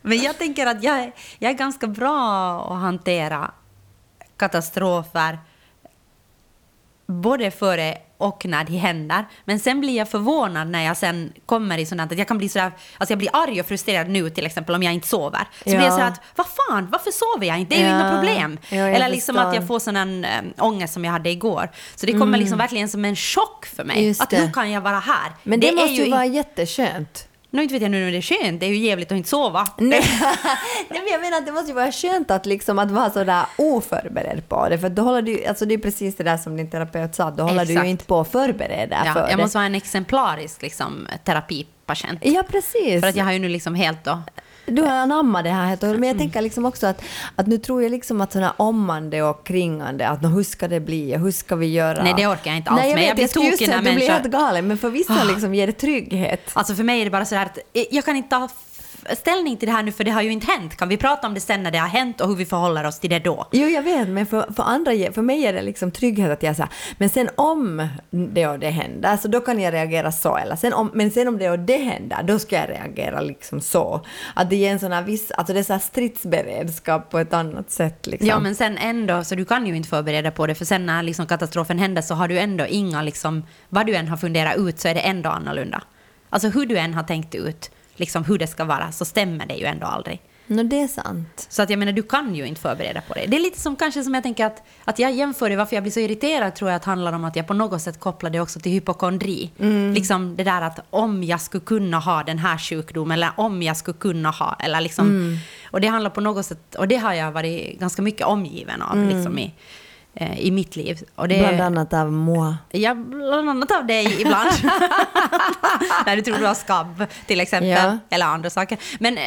Men jag tänker att jag, jag är ganska bra att hantera katastrofer både före och när de händer. Men sen blir jag förvånad när jag sen kommer i sådant att jag kan bli sådär, alltså jag blir arg och frustrerad nu till exempel om jag inte sover. Så Ja. blir jag sådär att, vad fan, varför sover jag inte? Det är ju Ja. inga problem. Ja, Eller liksom förstår. att jag får sån en äh, ångest som jag hade igår. Så det kommer liksom verkligen som en chock för mig. Just att det. hur kan jag vara här? Men det, är måste ju vara jätteskönt. Nu inte vet jag nu när det är skönt, det är ju jävligt att inte sova. Nej, Nej, men jag menar att det måste ju vara skönt att, liksom, att vara sådär oförberedd på det. För då håller du, alltså det är precis det där som din terapeut sa, då håller du Exakt. ju inte på att förbereda Ja, för jag det. måste vara en exemplarisk liksom, terapipatient. Ja, precis. För att jag har ju nu liksom helt då... Du har anammat det här helt och hållet. Men Mm. jag tänker liksom också att, att nu tror jag liksom att sådana ommande och kringande, att hur ska det bli och hur ska vi göra? Nej, det orkar jag inte alls Nej, med. vet, Jag blir tokig när att du blir människor- helt galen, men för vissa liksom ger det trygghet. Alltså för mig är det bara så här att eh, jag kan inte ta ställning till det här nu för det har ju inte hänt. Kan vi prata om det sen när det har hänt och hur vi förhåller oss till det då? Jo, jag vet, men för, för andra, för mig är det liksom trygghet att jag säger men sen om det och det händer, så då kan jag reagera så. Eller sen om, men sen om det och det händer, då ska jag reagera liksom så. Att det ger en sån här viss, alltså det är så här stridsberedskap på ett annat sätt. Liksom. Ja, men sen ändå, så du kan ju inte förbereda på det, för sen när liksom katastrofen händer så har du ändå inga, liksom, vad du än har funderat ut så är det ändå annorlunda. Alltså hur du än har tänkt ut liksom hur det ska vara så stämmer det ju ändå aldrig. Nå, det är sant. Så att jag menar, du kan ju inte förbereda på det. Det är lite som kanske som jag tänker att, att jag jämför det, varför jag blir så irriterad tror jag att handlar om att jag på något sätt kopplar det också till hypokondri. Liksom det där att om jag skulle kunna ha den här sjukdomen eller om jag skulle kunna ha, eller liksom. Och det handlar på något sätt, och det har jag varit ganska mycket omgiven av liksom i, i mitt liv. Och det, Bland annat av Moa. Ja, bland annat av dig ibland. När du tror du har skabb till exempel. Ja. Eller andra saker. Men...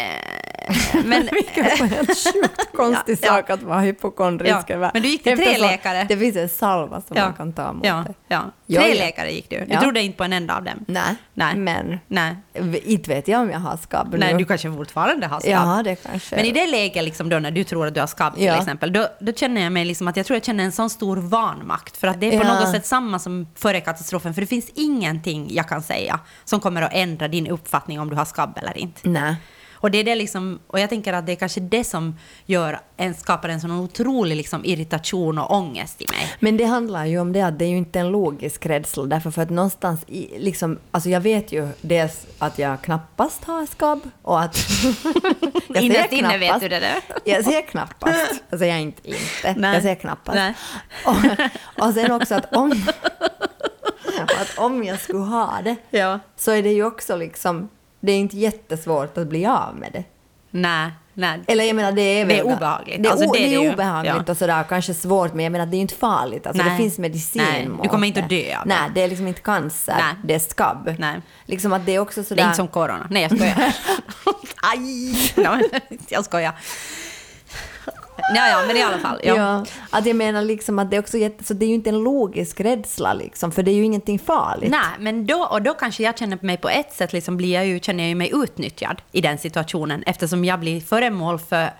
men Vilket var helt sjukt konstig Ja, sak att vara hypokondrisk Ja, men du gick till tre läkare. Det finns en salva som Ja. man kan ta mot ja, det. ja. Ja, Tre ja. läkare gick du. Du Ja. trodde inte på en enda av dem. Nej, Nej. men Nej. inte vet jag om jag har skabb Nej, du kanske fortfarande har skabb. Ja, det kanske. Men i det läget liksom då när du tror att du har skabb till Ja. exempel, då, då känner jag mig liksom att jag tror jag känner en sån stor vanmakt. För att det är på Ja. något sätt samma som före katastrofen. För det finns ingenting jag kan säga som kommer att ändra din uppfattning om du har skabb eller inte. Nej. Och, det är det liksom, och jag tänker att det är kanske det som gör en, skapar en sån otrolig liksom irritation och ångest i mig. Men det handlar ju om det att det är ju inte en logisk rädsla, därför för att någonstans i, liksom, alltså jag vet ju dels att jag knappast har skabb och att... jag Innerst inne vet du det där. Jag ser knappast. Jag säger inte inte, Nej. jag ser knappast. Nej. Och, och sen också att om, att om jag skulle ha det, Ja. så är det ju också liksom, det är inte jättesvårt att bli av med det. Nej, nej. Eller jag menar det är Det är obehagligt. Det är, Alltså, det är det är det obehagligt Ja. och sådär, kanske svårt, men jag menar det är inte farligt. Alltså det finns medicin Nej, du kommer inte det. att dö av det. Nej, det är liksom inte cancer, Nej. det är skabb. Nej. Liksom att det är också Det sådär... är inte som corona. Nej, jag skojar. Aj! No, jag skojar. Ja, ja, men i alla fall. Ja. Ja, att jag menar liksom att det är också jätte, så det är ju inte en logisk rädsla liksom, för det är ju ingenting farligt. Nej, men då, och då kanske jag känner mig på ett sätt, liksom blir jag ju, känner jag mig utnyttjad i den situationen eftersom jag blir föremål för,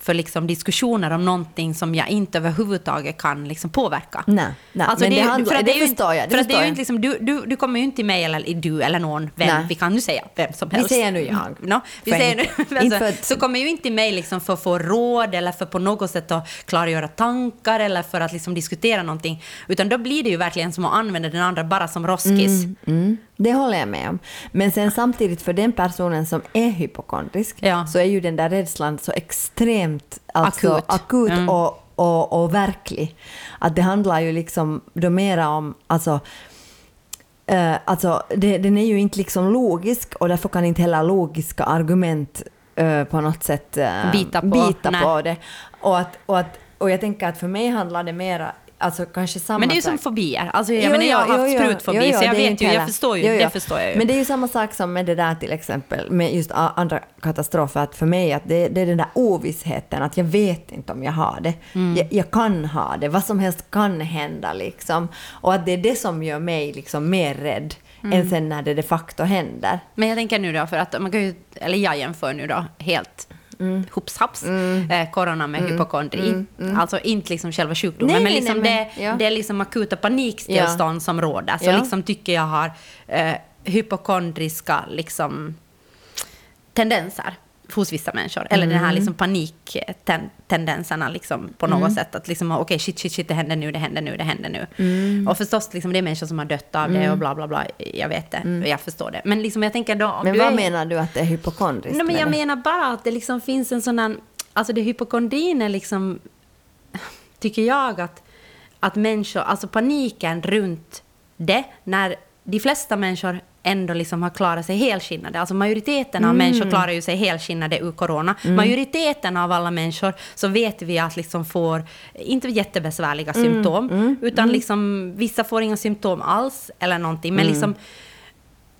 för liksom diskussioner om någonting som jag inte överhuvudtaget kan liksom påverka. Nej, nej, men är det ju- handlar- för det ju förstår jag, det för att det är ju inte liksom, du, du, du kommer ju inte till mig eller du eller någon Nej. vi kan nu säga vem som Vi helst. säger nu jag. No, vi säger nu, alltså, att- så kommer ju inte till mig liksom för att få råd eller för på något sätt att klargöra tankar eller för att liksom diskutera någonting. Utan då blir det ju verkligen som att använda den andra bara som roskis. Mm, det håller jag med om. Men sen samtidigt för den personen som är hypokondrisk Ja. så är ju den där rädslan så extremt alltså, Akut. akut, Mm. och, och, och verklig. Att det handlar ju liksom då mera om, alltså, eh, alltså det, den är ju inte liksom logisk och därför kan inte heller logiska argument eh, på något sätt eh, Bita på. bita på det. Och, att, och, att, och jag tänker att för mig handlar det mera, alltså kanske samma Men det är ju som fobier. Alltså, jag, Jo, menar, jag har haft jo, sprutfobi, jo, så jag vet ju, jag förstår ju, det förstår jag ju. Men det är ju samma sak som med det där till exempel, med just andra katastrofer, att för mig att det, det är den där ovissheten, att jag vet inte om jag har det. Mm. Jag, jag kan ha det, vad som helst kan hända liksom. Och att det är det som gör mig liksom mer rädd Mm. än sen när det de facto händer. Men jag tänker nu då, för att man kan ju, eller jag jämför nu då helt Mm. hopps haps, eh, corona med hypokondri. Alltså inte liksom själva sjukdomen, Nej, men liksom nej, men- det, ja. det är liksom akuta paniktillstånd som råder. Så Ja. liksom tycker jag har eh, hypokondriska liksom tendenser hos vissa människor. Eller den Mm. här liksom paniktendenserna liksom på något sätt. Att liksom, okej, shit, shit, shit, det händer nu, det händer nu, det händer nu. Mm. Och förstås, liksom, det är människor som har dött av det och bla, bla, bla. Jag vet det, och jag förstår det. Men liksom, jag tänker då... om Mm. Men du vad är, menar du att det är hypokondriskt Nej, men jag det? menar bara att det liksom finns en här... Alltså det hypokondrin är liksom... Tycker jag att, att människor... Alltså paniken runt det, när de flesta människor ändå liksom har klarat sig helskinnade. Alltså majoriteten av människor klarar ju sig helskinnade ur corona. Majoriteten av alla människor så vet vi att liksom får inte jättebesvärliga symptom, utan liksom vissa får inga symptom alls eller någonting. Men liksom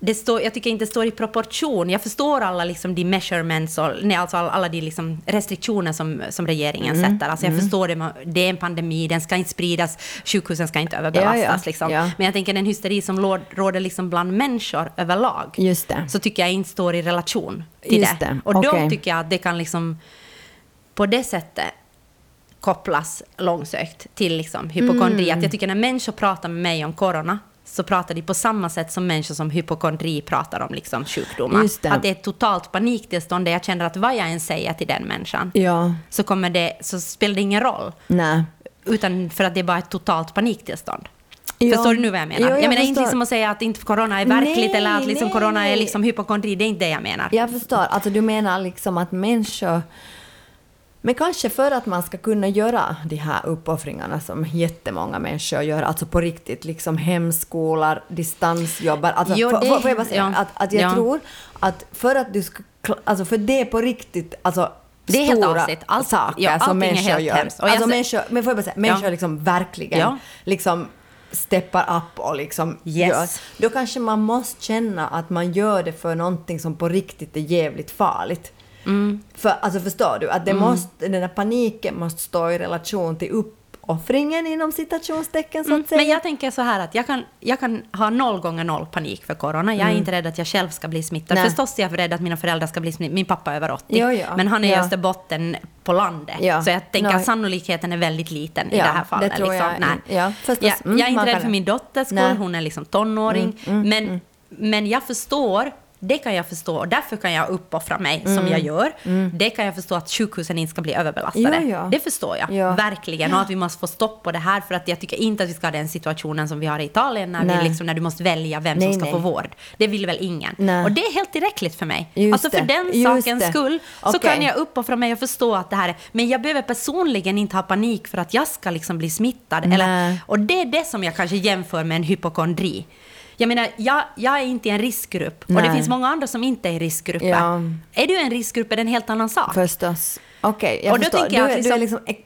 det står, jag tycker inte det står i proportion. Jag förstår alla liksom de measurements och nej, alltså alla, de liksom restriktioner som, som regeringen Mm. sätter. Alltså jag förstår det, det är en pandemi, den ska inte spridas, sjukhusen ska inte överbelastas. Ja, ja. Liksom. Ja. Men jag tänker den hysteri som råder liksom bland människor överlag, Just det. så tycker jag inte står i relation till Just det. det, Och då okej. tycker jag att det kan liksom på det sättet kopplas långsökt till liksom hypokondri. Mm. Att jag tycker när människor pratar med mig om corona så pratar de på samma sätt som människor som hypokondri pratar om liksom sjukdomar. Det. Att det är ett totalt paniktillstånd där jag känner att vad jag än säger till den människan Ja, så, kommer det, så spelar det ingen roll. nej. Utan för att det är bara ett totalt paniktillstånd. Ja. Förstår du nu vad jag menar? Jo, jag, jag menar inte liksom att säga att inte corona är verkligt Nej, eller att liksom nej, corona är liksom hypokondri. Det är inte det jag menar. Jag förstår. Alltså du menar liksom att människor... Men kanske för att man ska kunna göra de här uppoffringarna som jättemånga människor gör, alltså på riktigt, liksom hemskolar, distansjobbar. Alltså, Jo, det- får- får jag bara säga ja, att, att jag ja. tror att för att du ska... Alltså för det är på riktigt, alltså Det är helt stora avsikt. Allt- saker ja, som människor gör. hemskt. Och Alltså sä- människor, men får jag bara säga, människor Ja. liksom verkligen Ja. liksom steppar upp och liksom Yes. gör. Då kanske man måste känna att man gör det för någonting som på riktigt är jävligt farligt. Mm. För, alltså förstår du? Att det måste, den där paniken måste stå i relation till uppoffringen inom citationstecken så att säga. Mm, Men jag tänker så här att jag kan, jag kan ha noll gånger noll panik för corona. Jag är inte rädd att jag själv ska bli smittad. Nej. Förstås är jag rädd att mina föräldrar ska bli smittade. Min pappa är över 80. Jo, ja. Men han är i Ja. Österbotten på landet. Ja. Så jag tänker att sannolikheten är väldigt liten i Ja, det här fallet. det tror jag. liksom. Nej. Ja, förstås. jag, Mm, jag är inte rädd kan- för min dotters skull. Mm, Hon är liksom tonåring. men, men jag förstår det kan jag förstå och därför kan jag uppoffra mig som jag gör. Det kan jag förstå att sjukhusen inte ska bli överbelastade. Mm. Ja, ja. Det förstår jag, Ja. verkligen. Och att vi måste få stopp på det här för att jag tycker inte att vi ska ha den situationen som vi har i Italien när, Nej. vi liksom, när du måste välja vem Nej, som ska nej. få vård. Det vill väl ingen. Och det är helt tillräckligt för mig. Just alltså för den Just sakens det. skull så Okej. kan jag uppoffra mig och förstå att det här är... Men jag behöver personligen inte ha panik för att jag ska liksom bli smittad. Eller, och det är det som jag kanske jämför med en hypokondri. Jag menar, jag, jag är inte i en riskgrupp. Och det Nej. finns många andra som inte är i riskgrupper. Ja. Är du i en riskgrupp är det en helt annan sak. Förstås. Okej, jag Och då förstår. tänker Du, jag är, att du är liksom- liksom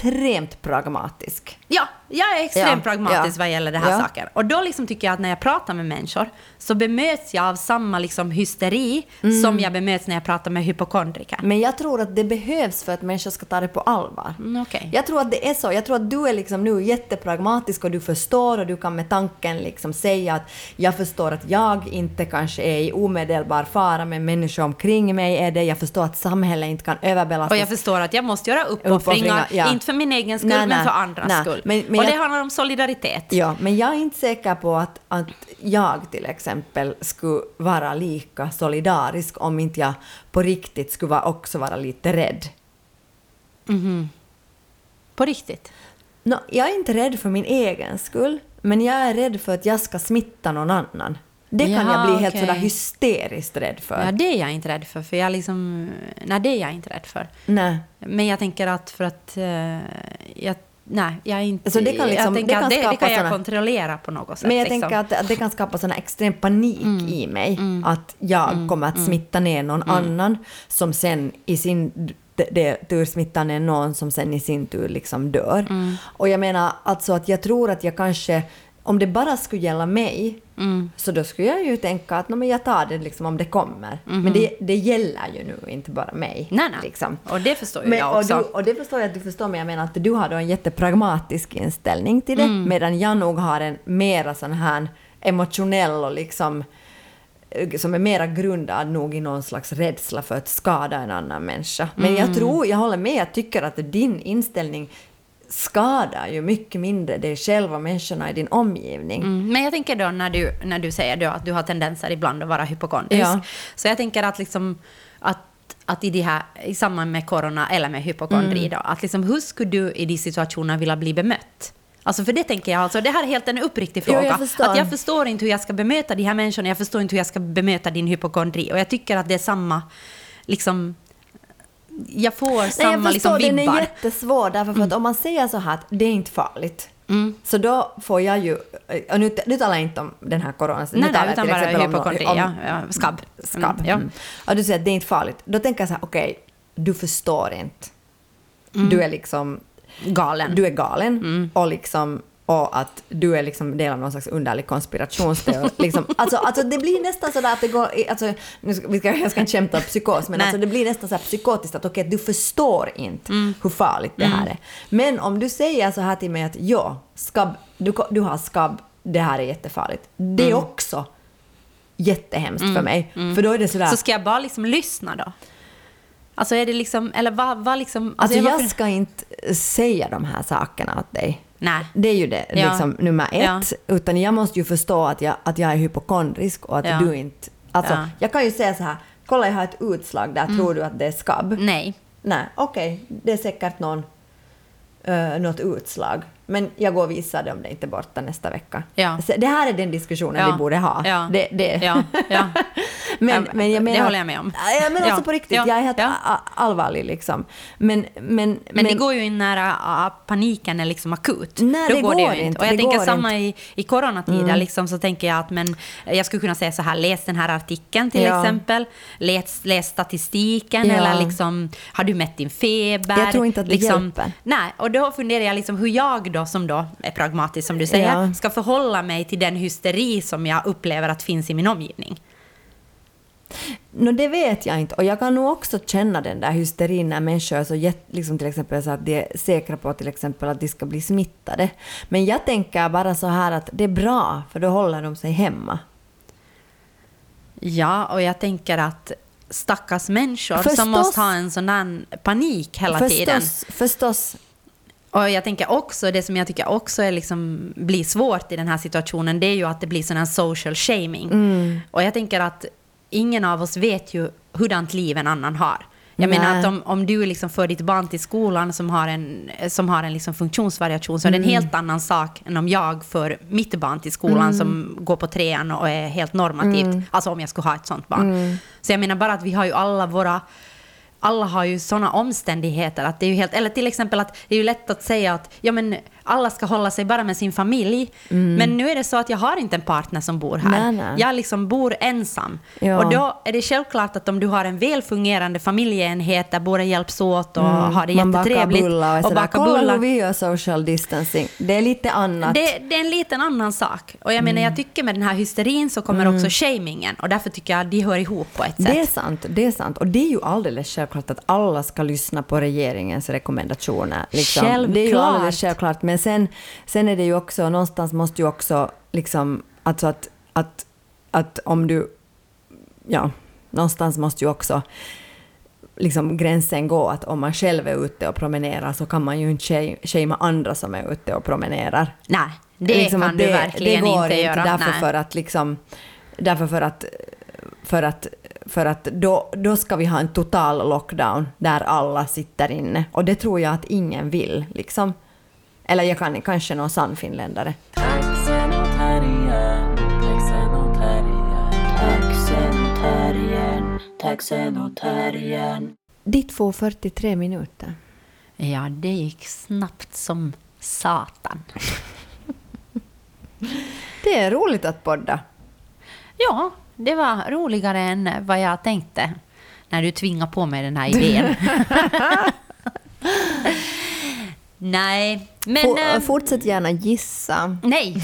extremt pragmatisk. Ja, jag är extremt Ja, pragmatisk ja. vad gäller det här Ja. saken. Och då liksom tycker jag att när jag pratar med människor så bemöts jag av samma liksom hysteri Mm. som jag bemöts när jag pratar med hypokondriker. Men jag tror att det behövs för att människor ska ta det på allvar. Mm, okej. Jag tror att det är så. Jag tror att du är liksom nu jättepragmatisk och du förstår och du kan med tanken liksom säga att jag förstår att jag inte kanske är i omedelbar fara men människor omkring mig är det. Jag förstår att samhället inte kan överbelastas. Och jag förstår att jag måste göra uppoffringar, Uppoffringar, ja. inte för min egen skull, Nej, men för andras nej. skull. Men- men och det jag- handlar om solidaritet. Ja, men jag är inte säker på att, att jag till exempel skulle vara lika solidarisk om inte jag på riktigt skulle vara, också vara lite rädd. På riktigt. Nå, jag är inte rädd för min egen skull, men jag är rädd för att jag ska smitta någon annan. Det kan Jaha, jag bli helt sådär hysteriskt rädd för. Ja, det är jag inte rädd för. för jag liksom, nej, det är jag inte rädd för. Nej. Men jag tänker att för att... eh, jag, nej, jag är inte... Så det kan liksom- jag tänker det kan att det, det kan jag såna- kontrollera på något sätt. Men jag liksom. tänker att, att det kan skapa sån extrem panik Mm. i mig. Att jag kommer att smitta ner någon Mm. annan som sen i sin det, det, tur smittar ner någon som sen i sin tur liksom dör. Mm. Och jag menar alltså att jag tror att jag kanske, om det bara skulle gälla mig, Mm. så då skulle jag ju tänka att "Nå, men jag tar det liksom om det kommer. Men det, det gäller ju nu inte bara mig. Nej, nej. Liksom. Och det förstår ju Men, jag och, också. du, och det förstår jag att du förstår, men jag menar att du har då en jättepragmatisk inställning till det, Mm. medan jag nog har en mera sån här emotionell och liksom eh, som är mera grundad nog i någon slags rädsla för att skada en annan människa. Men Mm. jag tror, jag håller med, jag tycker att din inställning skadar ju mycket mindre dig själv och människorna i din omgivning. Mm, men jag tänker då när du, när du säger då att du har tendenser ibland att vara hypokondrisk. Ja. Så jag tänker att, liksom, att, att i, det här, i samband med corona eller med hypokondri Mm. då, att liksom, hur skulle du i de situationerna vilja bli bemött? Alltså för det tänker jag, alltså, det här är helt en uppriktig Jo, jag fråga. förstår. att jag förstår inte hur jag ska bemöta de här människorna, jag förstår inte hur jag ska bemöta din hypokondri. Och jag tycker att det är samma, liksom, jag får Nej, samma jag förstår, liksom, den är. Mm. jättesvår därför för att om man säger så här att det är inte farligt, så då får jag ju, och nu, nu talar jag inte om den här coronan, nu Nej, talar nej, jag till bara exempel om, ja, ja, skabb. skabb. Mm, ja. Mm. Och du säger att det är inte farligt, då tänker jag så här, okej, du förstår inte. Du är liksom, Galen. du är galen och liksom och att du är liksom del av någon slags underlig konspirationsteori. liksom, alltså, alltså det blir nästan sådär att det går... Alltså, nu ska, vi ska, jag ska inte skämta om psykos, men Nej. alltså det blir nästan så här psykotiskt att okej, du förstår inte Mm. hur farligt det här är. Men om du säger så här till mig att ja, skabb, du, du har skabb, det här är jättefarligt. Det är Mm. också jättehemskt för mig. För då är det sådär... Så ska jag bara liksom lyssna då? Alltså är det liksom, eller vad, vad liksom... Alltså varför- jag ska inte säga de här sakerna åt dig. Nej. Det är ju det, Ja. liksom nummer ett. Ja. Utan jag måste ju förstå att jag, att jag är hypokondrisk och att Ja. du inte... Alltså, Ja. jag kan ju säga så här, kolla jag har ett utslag där, tror du att det är skabb? Nej. Nej, okej, det är säkert någon, uh, något utslag. Men jag går och visar det om det inte är borta nästa vecka. Ja. Så det här är den diskussionen Ja. vi borde ha. Ja. Det, det. Ja, ja. men, men jag det menar, håller jag med om. Ja, men alltså på riktigt, Ja. jag är helt allvarlig liksom. Men, men, Men, det går ju in när paniken är liksom akut. Nej, Då det går går ju inte. Och jag Det tänker samma i, i coronatider, liksom, så tänker jag att men, jag skulle kunna säga så här, läs den här artikeln till exempel. Läs, läs statistiken eller liksom, har du mätt din feber? Jag tror inte att det liksom, hjälper. Nej, och då funderar jag liksom hur jag då, som då är pragmatisk som du säger, Ja. ska förhålla mig till den hysteri som jag upplever att finns i min omgivning. No, det vet jag inte. Och jag kan nog också känna den där hysterin när människor är så jätt, liksom till exempel så att de är säkra på till exempel att de ska bli smittade. Men jag tänker bara så här att det är bra, för då håller de sig hemma. Ja, och jag tänker att stackars människor Förstås. som måste ha en sån där panik hela tiden. Förstås, förstås. Och jag tänker också, det som jag tycker också är liksom, blir svårt i den här situationen, det är ju att det blir sån här social shaming. Och jag tänker att ingen av oss vet ju hurdant liv en annan har. Jag Nej. menar att om, om du liksom för ditt barn till skolan som har en, som har en liksom funktionsvariation så är det en Mm. helt annan sak än om jag för mitt barn till skolan Mm. som går på trean och är helt normativt. Alltså om jag skulle ha ett sånt barn. Mm. Så jag menar bara att vi har ju alla våra alla har ju sådana omständigheter att det är ju helt, eller till exempel att det är ju lätt att säga att ja men alla ska hålla sig bara med sin familj. Men nu är det så att jag har inte en partner som bor här. Mm. Nej, nej. Jag liksom bor ensam. Ja. Och då är det självklart att om du har en väl fungerande familjeenhet där båda hjälps åt och har det Mm. Man bakar jättetrevligt bullar och, och bakar Kolla bullar. hur vi gör social distancing. Det är lite annat. Det, det är en liten annan sak. Och jag menar, Mm. jag tycker med den här hysterin så kommer också shamingen. Och därför tycker jag att de hör ihop på ett sätt. Det är sant, det är sant. Och det är ju alldeles självklart att alla ska lyssna på regeringens rekommendationer. Liksom. Det är ju Självklart. alldeles självklart. Men sen, sen är det ju också, någonstans måste ju också liksom, alltså att, att, att om du, ja, någonstans måste ju också liksom gränsen gå att om man själv är ute och promenerar så kan man ju inte shame- shamea andra som är ute och promenerar. Nej, det Liksom kan att du verkligen det går inte göra. Därför Nej. för att liksom, därför för att, för att, för att då, då ska vi ha en total lockdown där alla sitter inne. Och det tror jag att ingen vill. Liksom. Eller jag kan kanske någon sann finländare. Ditt får 43 minuter. Ja, det gick snabbt som satan. Det är roligt att podda. Ja, det var roligare än vad jag tänkte när du tvingade på mig den här idén. Nej, men... For, eh, fortsätt gärna gissa. Nej,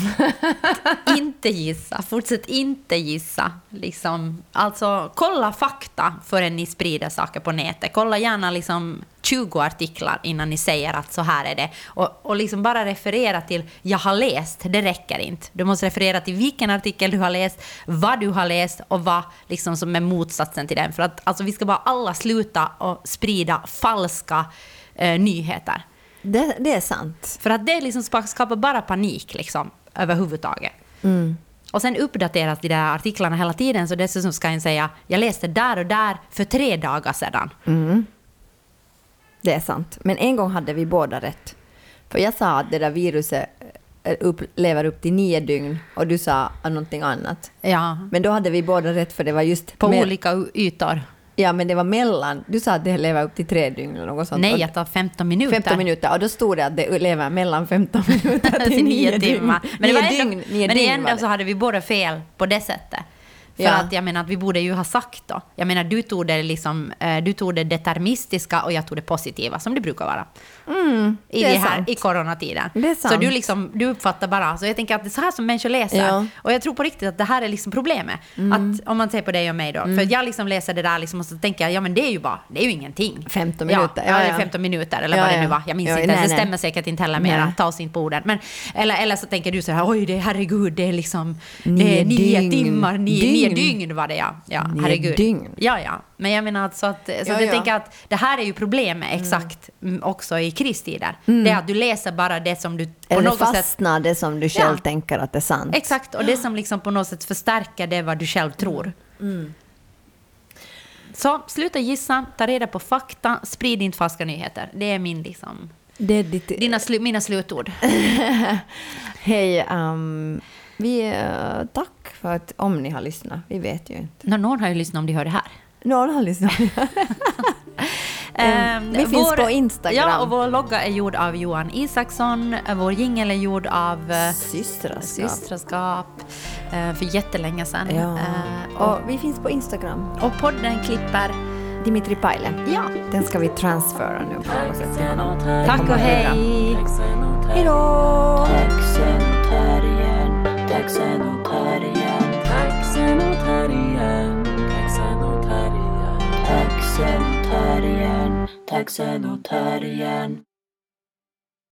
inte gissa. Fortsätt inte gissa. Liksom, alltså, kolla fakta förrän ni sprider saker på nätet. Kolla gärna liksom 20 artiklar innan ni säger att så här är det. Och, och liksom bara referera till “jag har läst”, det räcker inte. Du måste referera till vilken artikel du har läst, vad du har läst och vad liksom som är motsatsen till den. För att alltså, vi ska bara alla sluta och sprida falska eh, nyheter. Det, det är sant. För att det liksom skapar bara panik liksom, överhuvudtaget. Och sen uppdateras de där artiklarna hela tiden, så dessutom ska jag säga jag läste där och där för tre dagar sedan. Det är sant. Men en gång hade vi båda rätt. För jag sa att det där viruset eh, upp, lever upp till nio dygn och du sa någonting annat. Ja, Men då hade vi båda rätt för det var just... på me- olika ytor. Ja, men det var mellan... Du sa att det lever upp till tre dygn eller något sånt. Nej, jag tar 15 minuter. 15 minuter. Och då stod det att det lever mellan 15 minuter till, nio dygn. timmar. Men, det var ändå, dygn, men dygn ändå det. så hade vi båda fel på det sättet. För Ja. att jag menar att vi borde ju ha sagt då. Jag menar du tog det liksom, eh, du tog det deterministiska och jag tog det positiva som det brukar vara. I, Mm, det är det här, sant. I coronatiden. Det Så du, liksom, du uppfattar bara, så jag tänker att det är så här som människor läser. Ja. Mm. Och jag tror på riktigt att det här är liksom problemet. Att, om man ser på dig och mig då. För att jag liksom läser det där liksom och så tänker jag, ja men det är ju bara, det är ju ingenting. 15 Ja, minuter, Ja, ja, det ja. 15 minuter eller vad det nu var. Jag minns inte nej. Det nej. stämmer säkert inte heller mera. Ta oss inte på orden. Men, eller, eller så tänker du så här, oj det är herregud, det är liksom Nio det är nio dygn. timmar, nio dygn. Dygn. nio dygn var det ja. ja Nio herregud. dygn. Ja, ja. Men jag menar att så att, så Ja, att jag ja. tänker att det här är ju problemet exakt mm. också i kristider. Det är att du läser bara det som du på Eller något sätt fastnar det som du själv Ja. tänker att det är sant. Exakt, och det som liksom på något sätt förstärker det vad du själv tror. Så sluta gissa, ta reda på fakta, sprid inte falska nyheter. Det är min liksom, Det är ditt... dina slu, mina slutord. Hej, ehm, vi... eh, tack för att... Om ni har lyssnat. Vi vet ju inte. Nå, Någon har ju lyssnat om de hör det här. Någon har lyssnat. Ehm, vi finns på Instagram. Ja, och vår logga är gjord av Johan Isaksson. Vår jingel är gjord av eh, Systraskap. Systraskap eh, för jättelänge sedan. Ja. Eh, och, Och vi finns på Instagram. och podden klipper... Dimitri Paile. Ja. Den ska vi transfera nu på något sätt. Tack och hej! Hej då! Åt här igen,